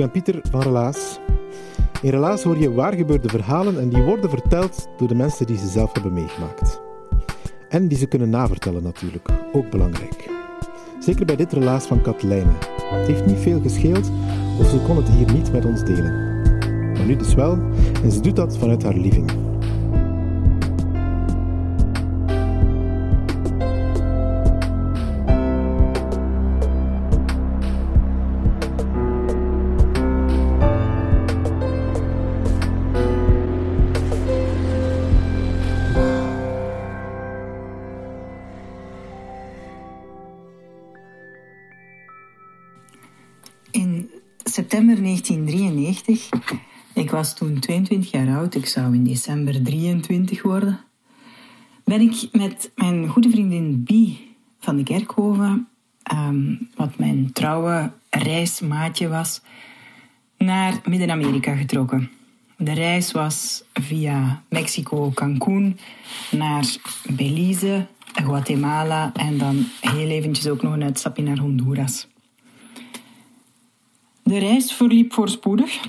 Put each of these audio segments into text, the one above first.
Ben Pieter van Relaas. In Relaas hoor je waar gebeurde verhalen en die worden verteld door de mensen die ze zelf hebben meegemaakt. En die ze kunnen navertellen natuurlijk, ook belangrijk. Zeker bij dit relaas van Katlijne. Het heeft niet veel gescheeld of ze kon het hier niet met ons delen. Maar nu dus wel en ze doet dat vanuit haar living. September 1993, ik was toen 22 jaar oud, ik zou in december 23 worden, ben ik met mijn goede vriendin Bie van de Kerkhoven, ehm, wat mijn trouwe reismaatje was, naar Midden-Amerika getrokken. De reis was via Mexico, Cancún, naar Belize, Guatemala en dan heel eventjes ook nog een uitstapje naar Honduras. De reis verliep voorspoedig.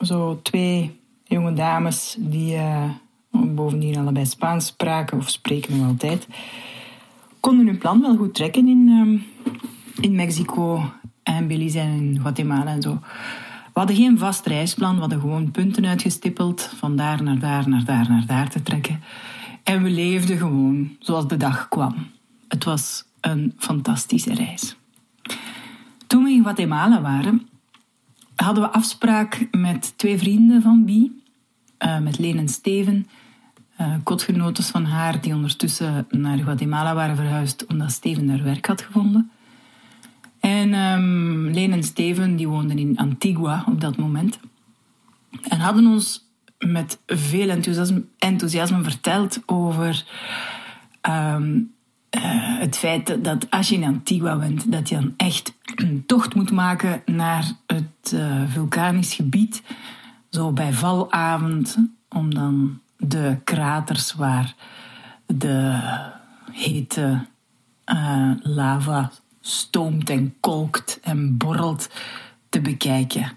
Zo twee jonge dames die eh, bovendien allebei Spaans spraken, of spreken nog altijd, konden hun plan wel goed trekken in, ehm, in Mexico en Belize en Guatemala en zo. We hadden geen vast reisplan, we hadden gewoon punten uitgestippeld van daar naar daar, naar daar, naar daar te trekken. En we leefden gewoon zoals de dag kwam. Het was een fantastische reis. Toen we in Guatemala waren, hadden we afspraak met twee vrienden van Bie, uh, met Leen en Steven, uh, kotgenotes van haar die ondertussen naar Guatemala waren verhuisd omdat Steven daar werk had gevonden. En um, en Steven die woonden in Antigua op dat moment en hadden ons met veel enthousiasme, enthousiasme verteld over um, uh, het feit dat als je in Antigua bent, dat je dan echt een tocht moet maken naar het uh, vulkanisch gebied, zo bij valavond, om dan de kraters waar de hete uh, lava stoomt en kolkt en borrelt te bekijken.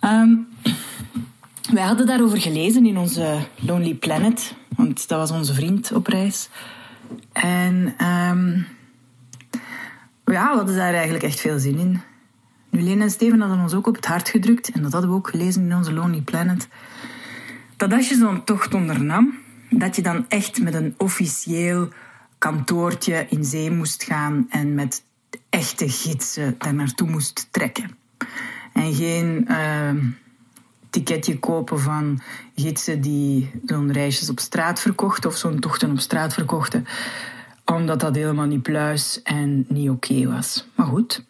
Um, wij hadden daarover gelezen in onze Lonely Planet, want dat was onze vriend op reis. En um, ja, we hadden daar eigenlijk echt veel zin in. Nu, Leen en Steven hadden ons ook op het hart gedrukt, en dat hadden we ook gelezen in onze Lonely Planet, dat als je zo'n tocht ondernam, dat je dan echt met een officieel kantoortje in zee moest gaan en met echte gidsen daar naartoe moest trekken. En geen uh, ticketje kopen van gidsen die zo'n reisjes op straat verkochten of zo'n tochten op straat verkochten, omdat dat helemaal niet pluis en niet oké was. Maar goed,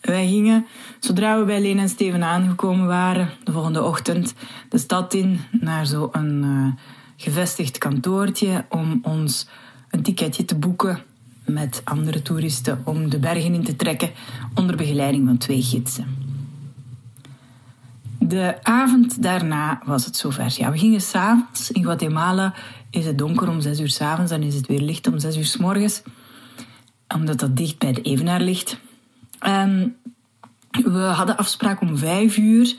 wij gingen, zodra we bij Leen en Steven aangekomen waren, de volgende ochtend de stad in naar zo'n uh, gevestigd kantoortje om ons een ticketje te boeken met andere toeristen om de bergen in te trekken onder begeleiding van twee gidsen. De avond daarna was het zover. Ja, we gingen s'avonds. In Guatemala is het donker om zes uur s'avonds, dan is het weer licht om zes uur s morgens. Omdat dat dicht bij de evenaar ligt. En we hadden afspraak om vijf uur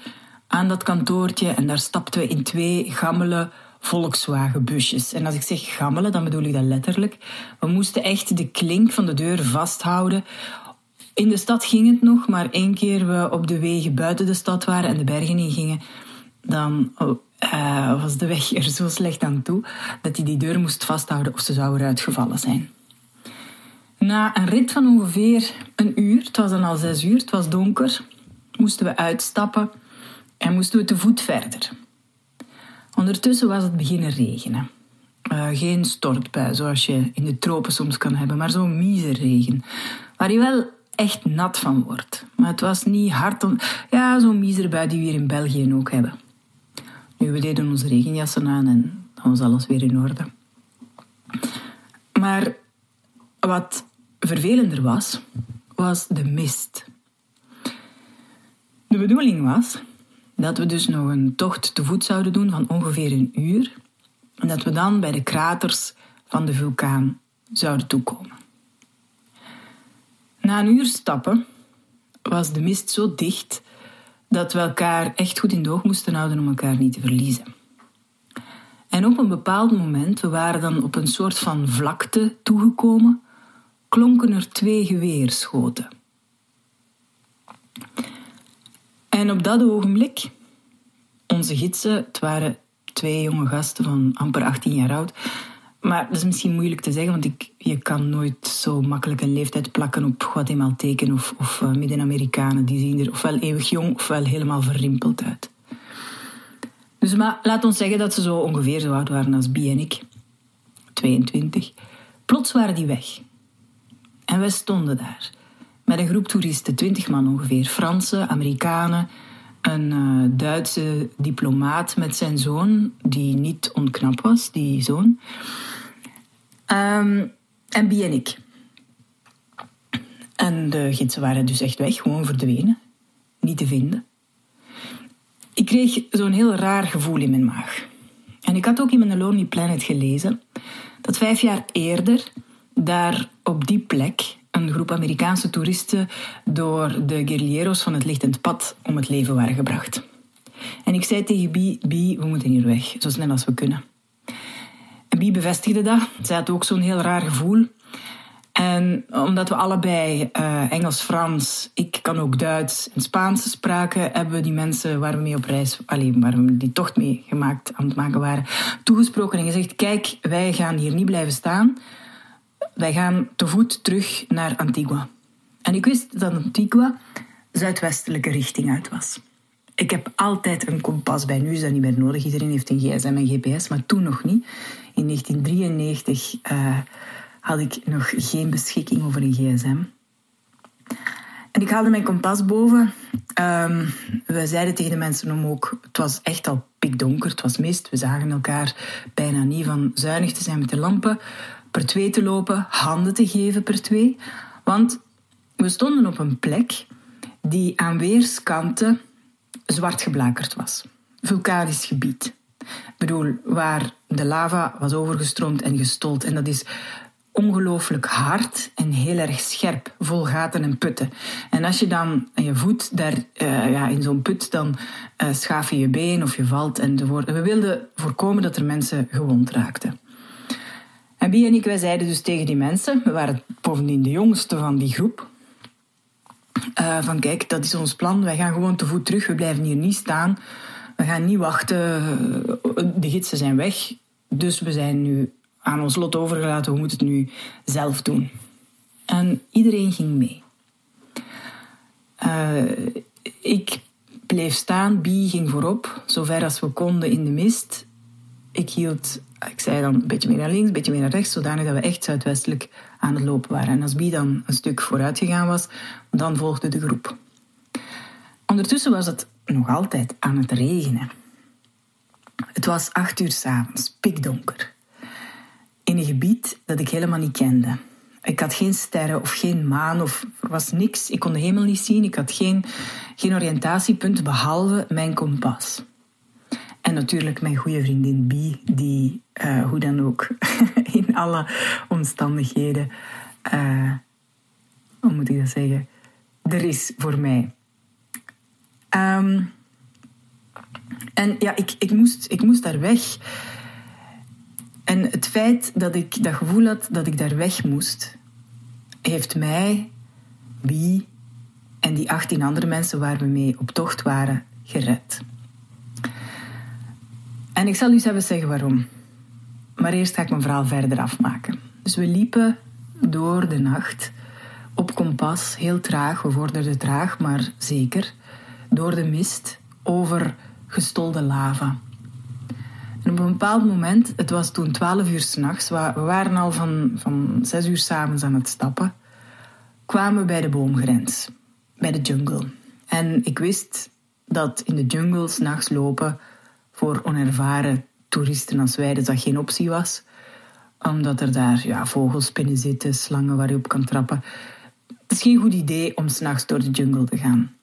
aan dat kantoortje en daar stapten we in twee gammele Volkswagenbusjes. En als ik zeg gammelen, dan bedoel ik dat letterlijk. We moesten echt de klink van de deur vasthouden. In de stad ging het nog, maar één keer we op de wegen buiten de stad waren en de bergen in gingen, dan oh, uh, was de weg er zo slecht aan toe dat hij die deur moest vasthouden of ze zou eruit gevallen zijn. Na een rit van ongeveer een uur, het was dan al zes uur, het was donker, moesten we uitstappen en moesten we te voet verder. Ondertussen was het beginnen regenen. Uh, geen stortbui, zoals je in de tropen soms kan hebben, maar zo'n regen. Waar je wel echt nat van wordt. Maar het was niet hard. Om... Ja, zo'n miserbui die we hier in België ook hebben. Nu, we deden onze regenjassen aan en dan was alles weer in orde. Maar wat vervelender was, was de mist. De bedoeling was dat we dus nog een tocht te voet zouden doen van ongeveer een uur. En dat we dan bij de kraters van de vulkaan zouden toekomen. Na een uur stappen was de mist zo dicht dat we elkaar echt goed in de oog moesten houden om elkaar niet te verliezen. En op een bepaald moment, we waren dan op een soort van vlakte toegekomen, klonken er twee geweerschoten. En op dat ogenblik, onze gidsen, het waren twee jonge gasten van amper 18 jaar oud, maar dat is misschien moeilijk te zeggen, want ik, je kan nooit zo makkelijk een leeftijd plakken op Guatemalteken of, of uh, Midden-Amerikanen. Die zien er ofwel eeuwig jong ofwel helemaal verrimpeld uit. Dus maar laat ons zeggen dat ze zo ongeveer zo oud waren als Bie en ik. 22. Plots waren die weg. En wij stonden daar. Met een groep toeristen, 20 man ongeveer. Fransen, Amerikanen, een uh, Duitse diplomaat met zijn zoon, die niet onknap was, die zoon. Um, en Bie en ik. En de gidsen waren dus echt weg, gewoon verdwenen. Niet te vinden. Ik kreeg zo'n heel raar gevoel in mijn maag. En ik had ook in mijn Lonely Planet gelezen dat vijf jaar eerder daar op die plek een groep Amerikaanse toeristen door de guerrilleros van het lichtend pad om het leven waren gebracht. En ik zei tegen Bie, Bie, we moeten hier weg, zo snel als we kunnen. Bie bevestigde dat. Zij had ook zo'n heel raar gevoel. En omdat we allebei uh, Engels, Frans, ik kan ook Duits en Spaans spraken, hebben we die mensen waar we mee op reis, alleen waar we die tocht mee gemaakt aan het maken waren, toegesproken en gezegd: Kijk, wij gaan hier niet blijven staan. Wij gaan te voet terug naar Antigua. En ik wist dat Antigua zuidwestelijke richting uit was. Ik heb altijd een kompas bij. Nu is dat niet meer nodig. Iedereen heeft een gsm en gps, maar toen nog niet. In 1993 uh, had ik nog geen beschikking over een gsm. En ik haalde mijn kompas boven. Um, we zeiden tegen de mensen om ook... Het was echt al pikdonker, het was mist. We zagen elkaar bijna niet van zuinig te zijn met de lampen. Per twee te lopen, handen te geven per twee. Want we stonden op een plek die aan weerskanten zwart geblakerd was. Vulkanisch gebied. Ik bedoel, waar de lava was overgestroomd en gestold. En dat is ongelooflijk hard en heel erg scherp, vol gaten en putten. En als je dan je voet daar uh, ja, in zo'n put, dan uh, schaaf je je been of je valt enzovoort. We wilden voorkomen dat er mensen gewond raakten. En Bie en ik, wij zeiden dus tegen die mensen, we waren bovendien de jongste van die groep, uh, van kijk, dat is ons plan, wij gaan gewoon te voet terug, we blijven hier niet staan, we gaan niet wachten, de gidsen zijn weg, dus we zijn nu aan ons lot overgelaten, we moeten het nu zelf doen. En iedereen ging mee. Uh, ik bleef staan, Bie ging voorop, zover als we konden in de mist. Ik hield, ik zei dan een beetje meer naar links, een beetje meer naar rechts, zodanig dat we echt zuidwestelijk aan het lopen waren. En als Bie dan een stuk vooruit gegaan was, dan volgde de groep. Ondertussen was het nog altijd aan het regenen. Het was acht uur s'avonds, pikdonker in een gebied dat ik helemaal niet kende. Ik had geen sterren of geen maan of er was niks. Ik kon de hemel niet zien. Ik had geen, geen oriëntatiepunt behalve mijn kompas. En natuurlijk mijn goede vriendin Bie, die uh, hoe dan ook in alle omstandigheden, uh, hoe moet ik dat zeggen, er is voor mij. Um, en ja, ik, ik, moest, ik moest daar weg. En het feit dat ik dat gevoel had dat ik daar weg moest, heeft mij, wie en die 18 andere mensen waar we mee op tocht waren, gered. En ik zal u even zeggen waarom. Maar eerst ga ik mijn verhaal verder afmaken. Dus we liepen door de nacht op kompas, heel traag. We vorderden traag, maar zeker. Door de mist, over gestolde lava. En op een bepaald moment, het was toen 12 uur s'nachts, we waren al van, van 6 uur s'avonds aan het stappen, kwamen we bij de boomgrens, bij de jungle. En ik wist dat in de jungle s'nachts lopen voor onervaren toeristen als wij dus dat geen optie was. Omdat er daar ja, vogelspinnen zitten, slangen waar je op kan trappen. Het is geen goed idee om s'nachts door de jungle te gaan.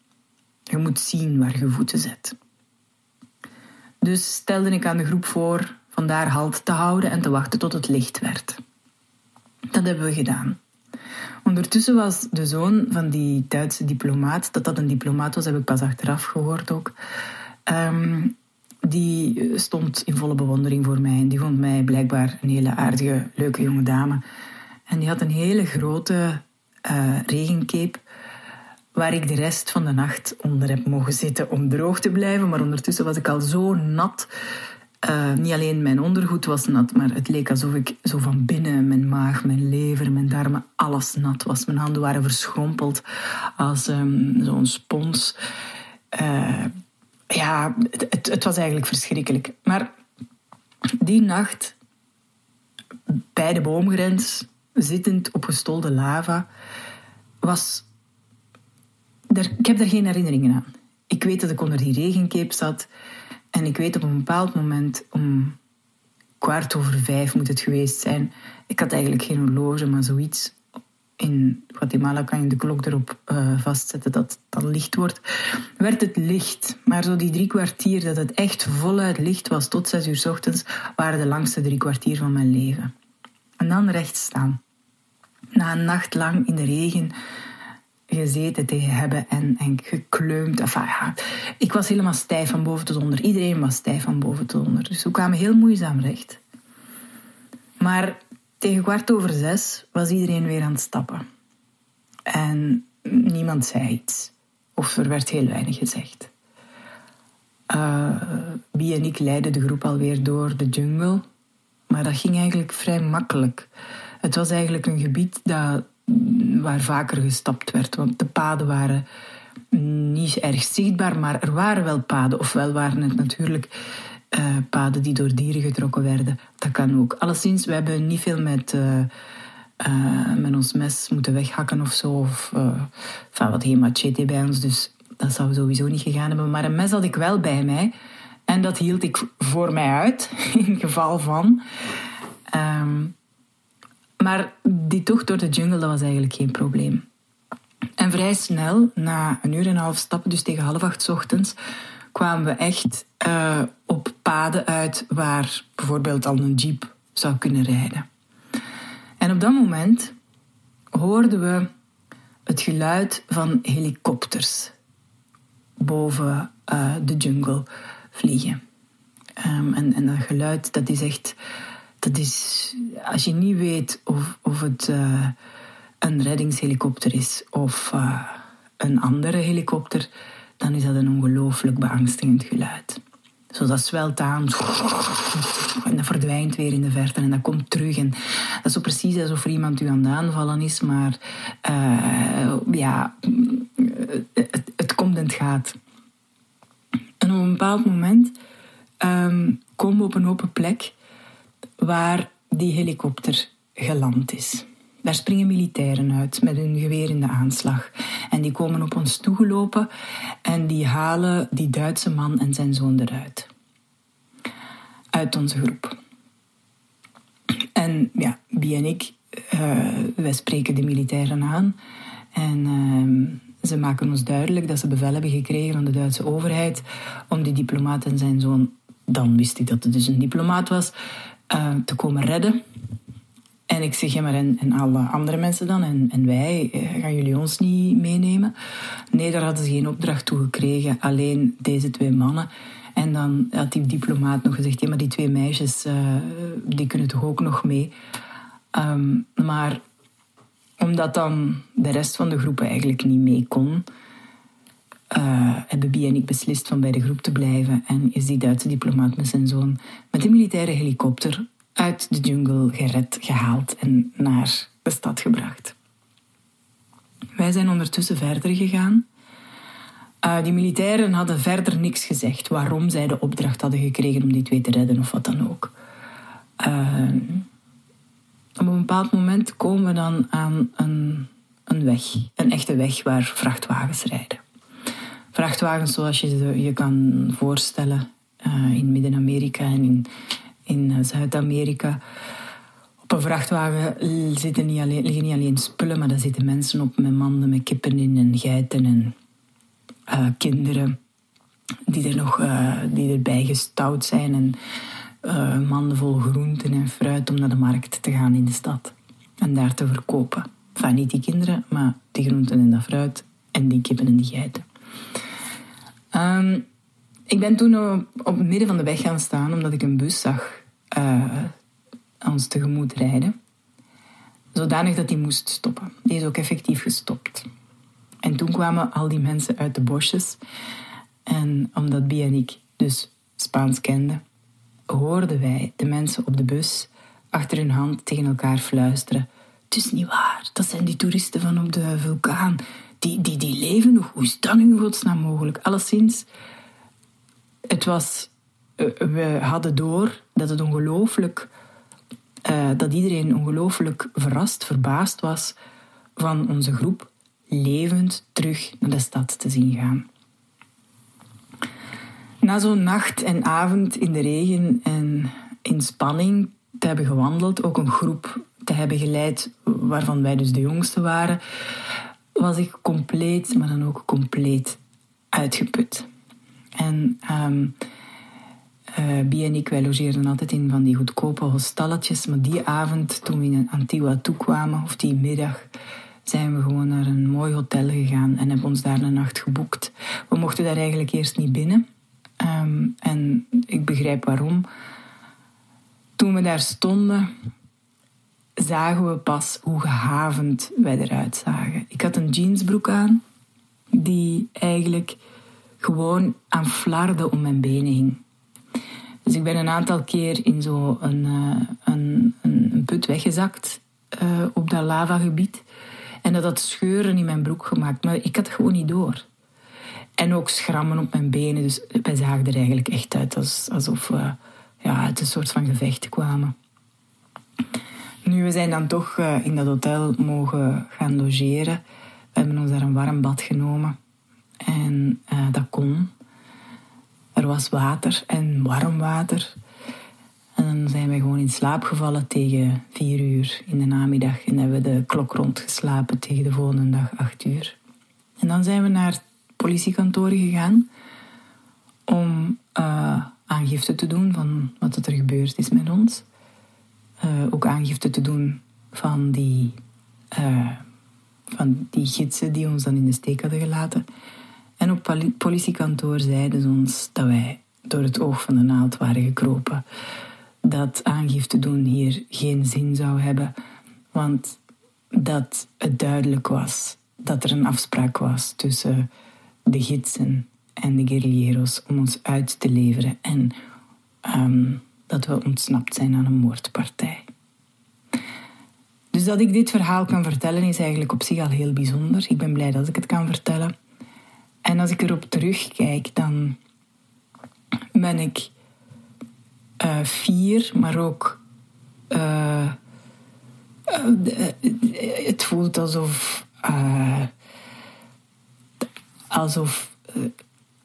Je moet zien waar je voeten zet. Dus stelde ik aan de groep voor vandaar halt te houden en te wachten tot het licht werd. Dat hebben we gedaan. Ondertussen was de zoon van die Duitse diplomaat, dat dat een diplomaat was, heb ik pas achteraf gehoord ook. Ehm, die stond in volle bewondering voor mij. En die vond mij blijkbaar een hele aardige, leuke jonge dame. En die had een hele grote uh, waar ik de rest van de nacht onder heb mogen zitten om droog te blijven. Maar ondertussen was ik al zo nat. Uh, niet alleen mijn ondergoed was nat, maar het leek alsof ik zo van binnen, mijn maag, mijn lever, mijn darmen, alles nat was. Mijn handen waren verschrompeld als um, zo'n spons. Uh, ja, het, het, het was eigenlijk verschrikkelijk. Maar die nacht, bij de boomgrens, zittend op gestolde lava, was ik heb daar geen herinneringen aan. Ik weet dat ik onder die regencape zat. En ik weet op een bepaald moment, om kwart over vijf moet het geweest zijn. Ik had eigenlijk geen horloge, maar zoiets. In Guatemala kan je de klok erop uh, vastzetten dat het dan licht wordt. Werd het licht. Maar zo die drie kwartier dat het echt voluit licht was tot zes uur s ochtends, waren de langste drie kwartier van mijn leven. En dan recht staan. Na een nacht lang in de regen gezeten tegen hebben en, gekleumd. Ik was helemaal stijf van boven tot onder. Iedereen was stijf van boven tot onder. Dus we kwamen heel moeizaam recht. Maar tegen kwart over zes was iedereen weer aan het stappen. En niemand zei iets. Of er werd heel weinig gezegd. Uh, en ik leidden de groep alweer door de jungle. Maar dat ging eigenlijk vrij makkelijk. Het was eigenlijk een gebied dat waar vaker gestapt werd. Want de paden waren niet erg zichtbaar, maar er waren wel paden. Ofwel waren het natuurlijk uh, paden die door dieren getrokken werden. Dat kan ook. Alleszins, we hebben niet veel met, uh, met ons mes moeten weghakken of zo. Of enfin, wat geen machete bij ons, dus dat zou sowieso niet gegaan hebben. Maar een mes had ik wel bij mij. En dat hield ik voor mij uit, in geval van. Um, maar die tocht door de jungle, dat was eigenlijk geen probleem. En vrij snel, na een uur en een half stappen, dus tegen half acht ochtends, kwamen we echt uh, op paden uit waar bijvoorbeeld al een jeep zou kunnen rijden. En op dat moment hoorden we het geluid van helikopters boven uh, de jungle vliegen. Um, en, en dat geluid, dat is echt dat is, als je niet weet of, of het uh, een reddingshelikopter is of uh, een andere helikopter, dan is dat een ongelooflijk beangstigend geluid. Zo dat zwelt aan en dat verdwijnt weer in de verte en dat komt terug. En dat is zo precies alsof er iemand u aan het aanvallen is, maar uh, ja, het, komt en het gaat. En op een bepaald moment um, komen we op een open plek waar die helikopter geland is. Daar springen militairen uit met hun geweer in de aanslag. En die komen op ons toegelopen en die halen die Duitse man en zijn zoon eruit. Uit onze groep. En ja, Bie en ik, uh, wij spreken de militairen aan. En uh, ze maken ons duidelijk dat ze bevel hebben gekregen van de Duitse overheid om die diplomaat en zijn zoon, dan wist ik dat het dus een diplomaat was, uh, te komen redden. En ik zeg, ja maar en, en alle andere mensen dan? En, en wij, eh, gaan jullie ons niet meenemen? Nee, daar hadden ze geen opdracht toe gekregen. Alleen deze twee mannen. En dan had die diplomaat nog gezegd, ja maar die twee meisjes, uh, die kunnen toch ook nog mee? Um, maar omdat dan de rest van de groep eigenlijk niet mee kon... Uh, hebben Bie en ik beslist van bij de groep te blijven en is die Duitse diplomaat met zijn zoon met een militaire helikopter uit de jungle gered, gehaald en naar de stad gebracht. Wij zijn ondertussen verder gegaan. Uh, die militairen hadden verder niks gezegd waarom zij de opdracht hadden gekregen om die twee te redden of wat dan ook. Uh, op een bepaald moment komen we dan aan een, een weg, een echte weg waar vrachtwagens rijden. Vrachtwagens zoals je je kan voorstellen uh, in Midden-Amerika en in, in Zuid-Amerika. Op een vrachtwagen zitten niet alleen, liggen niet alleen spullen, maar daar zitten mensen op met manden, met kippen in en geiten en uh, kinderen die er nog die erbij gestouwd zijn en uh, manden vol groenten en fruit om naar de markt te gaan in de stad en daar te verkopen. Enfin, niet die kinderen, maar die groenten en dat fruit en die kippen en die geiten. Um, ik ben toen op, het midden van de weg gaan staan omdat ik een bus zag ons tegemoet rijden. Zodanig dat die moest stoppen. Die is ook effectief gestopt. En toen kwamen al die mensen uit de bosjes. En omdat Bia en ik dus Spaans kenden, hoorden wij de mensen op de bus achter hun hand tegen elkaar fluisteren. Het is niet waar, dat zijn die toeristen van op de vulkaan. Die, die, die leven nog. Hoe is dat nu in godsnaam mogelijk? Alleszins, het was... Eh, we hadden door dat het ongelooflijk... Uh, dat iedereen ongelooflijk verrast, verbaasd was van onze groep levend terug naar de stad te zien gaan. Na zo'n nacht en avond in de regen en in spanning te hebben gewandeld, ook een groep te hebben geleid waarvan wij dus de jongste waren, was ik compleet, maar dan ook compleet uitgeput. En um, en ik, wij logeerden altijd in van die goedkope hostalletjes, maar die avond, toen we in Antigua toekwamen, of die middag, zijn we gewoon naar een mooi hotel gegaan en hebben ons daar een nacht geboekt. We mochten daar eigenlijk eerst niet binnen. Ehm, en ik begrijp waarom. Toen we daar stonden, zagen we pas hoe gehavend wij eruit zagen. Ik had een jeansbroek aan, die eigenlijk gewoon aan flarden om mijn benen hing. Dus ik ben een aantal keer in zo'n een, eh, een, een, put weggezakt uh, op dat lavagebied. En dat had scheuren in mijn broek gemaakt. Maar ik had het gewoon niet door. En ook schrammen op mijn benen. Dus wij zagen er eigenlijk echt uit alsof we ja, uit een soort van gevecht kwamen. Nu, we zijn dan toch eh, in dat hotel mogen gaan logeren. We hebben ons daar een warm bad genomen. En uh, dat kon. Er was water en warm water. En dan zijn we gewoon in slaap gevallen tegen vier uur in de namiddag. En hebben we de klok rondgeslapen tegen de volgende dag acht uur. En dan zijn we naar politiekantoren gegaan om uh, aangifte te doen van wat er gebeurd is met ons. Uh, ook aangifte te doen van die, uh, van die gidsen die ons dan in de steek hadden gelaten. En op politiekantoor zeiden ze ons dat wij door het oog van de naald waren gekropen dat aangifte doen hier geen zin zou hebben, want dat het duidelijk was dat er een afspraak was tussen de gidsen en de guerrilleros om ons uit te leveren en um, dat we ontsnapt zijn aan een moordpartij. Dus dat ik dit verhaal kan vertellen is eigenlijk op zich al heel bijzonder. Ik ben blij dat ik het kan vertellen. En als ik erop terugkijk, dan ben ik uh, fier, maar ook. Uh, het voelt alsof. alsof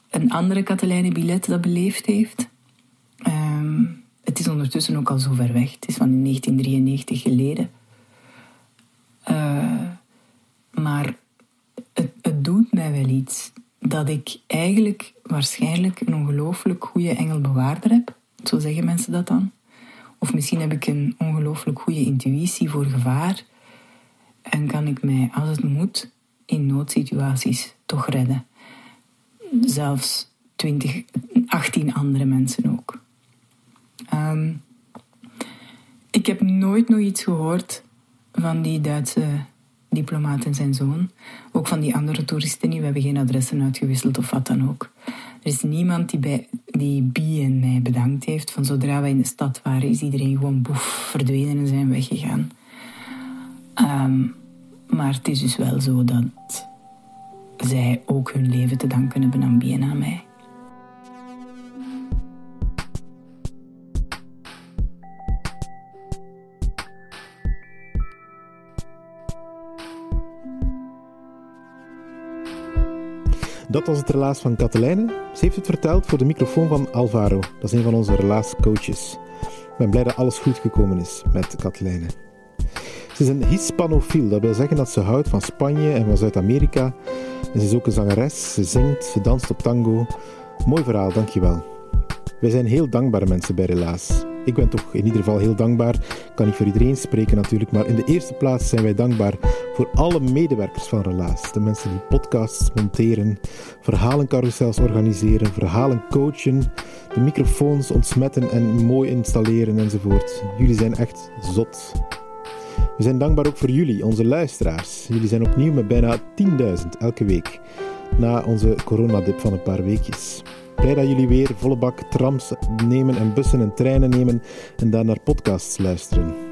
een andere Katelijne Bilet dat beleefd heeft. Um, het is ondertussen ook al zo ver weg. Het is van 1993 geleden. Uh, maar het, het, doet mij wel iets dat ik eigenlijk waarschijnlijk een ongelooflijk goede engelbewaarder heb. Zo zeggen mensen dat dan. Of misschien heb ik een ongelooflijk goede intuïtie voor gevaar en kan ik mij, als het moet, in noodsituaties toch redden. Zelfs 20, 18 andere mensen ook. Um, ik heb nooit nog iets gehoord van die Duitse diplomaat en zijn zoon. Ook van die andere toeristen niet. We hebben geen adressen uitgewisseld of wat dan ook. Er is niemand die, bij, die Bie en mij bedankt heeft. Van zodra wij in de stad waren, is iedereen gewoon boef verdwenen en zijn weggegaan. Um, maar het is dus wel zo dat zij ook hun leven te danken hebben aan Bien aan mij. Dat was het relaas van Katelijne. Ze heeft het verteld voor de microfoon van Alvaro. Dat is een van onze relaascoaches. Ik ben blij dat alles goed gekomen is met Katelijne. Ze is een hispanofiel, dat wil zeggen dat ze houdt van Spanje en van Zuid-Amerika. Ze is ook een zangeres, ze zingt, ze danst op tango. Mooi verhaal, dankjewel. Wij zijn heel dankbare mensen bij Relaas. Ik ben toch in ieder geval heel dankbaar. Ik kan niet voor iedereen spreken natuurlijk, maar in de eerste plaats zijn wij dankbaar voor alle medewerkers van Relaas. De mensen die podcasts monteren, verhalencarousels organiseren, verhalen coachen, de microfoons ontsmetten en mooi installeren enzovoort. Jullie zijn echt zot. We zijn dankbaar ook voor jullie, onze luisteraars. Jullie zijn opnieuw met bijna 10.000 elke week na onze coronadip van een paar weekjes. Blij dat jullie weer volle bak trams nemen en bussen en treinen nemen en daar naar podcasts luisteren.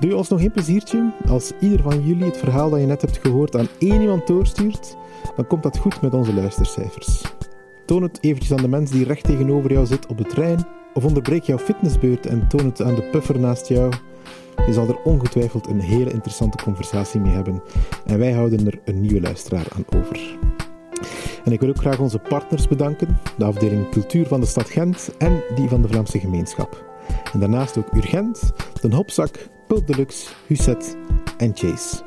Doe je ons nog een pleziertje? Als ieder van jullie het verhaal dat je net hebt gehoord aan één iemand doorstuurt, dan komt dat goed met onze luistercijfers. Toon het eventjes aan de mens die recht tegenover jou zit op de trein, of onderbreek jouw fitnessbeurt en toon het aan de puffer naast jou. Je zal er ongetwijfeld een hele interessante conversatie mee hebben en wij houden er een nieuwe luisteraar aan over. En ik wil ook graag onze partners bedanken, de afdeling Cultuur van de stad Gent en die van de Vlaamse gemeenschap. En daarnaast ook Urgent, Den Hopzak, Pulp Deluxe, Huset en Chase.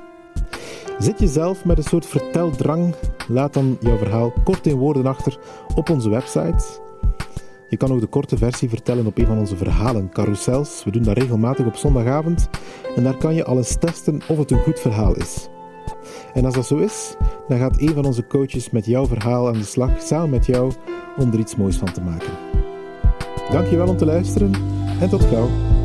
Zit je zelf met een soort verteldrang? Laat dan jouw verhaal kort in woorden achter op onze website. Je kan ook de korte versie vertellen op een van onze verhalen, carousels. We doen dat regelmatig op zondagavond en daar kan je al eens testen of het een goed verhaal is. En als dat zo is, dan gaat een van onze coaches met jouw verhaal aan de slag samen met jou om er iets moois van te maken. Dankjewel om te luisteren en tot gauw.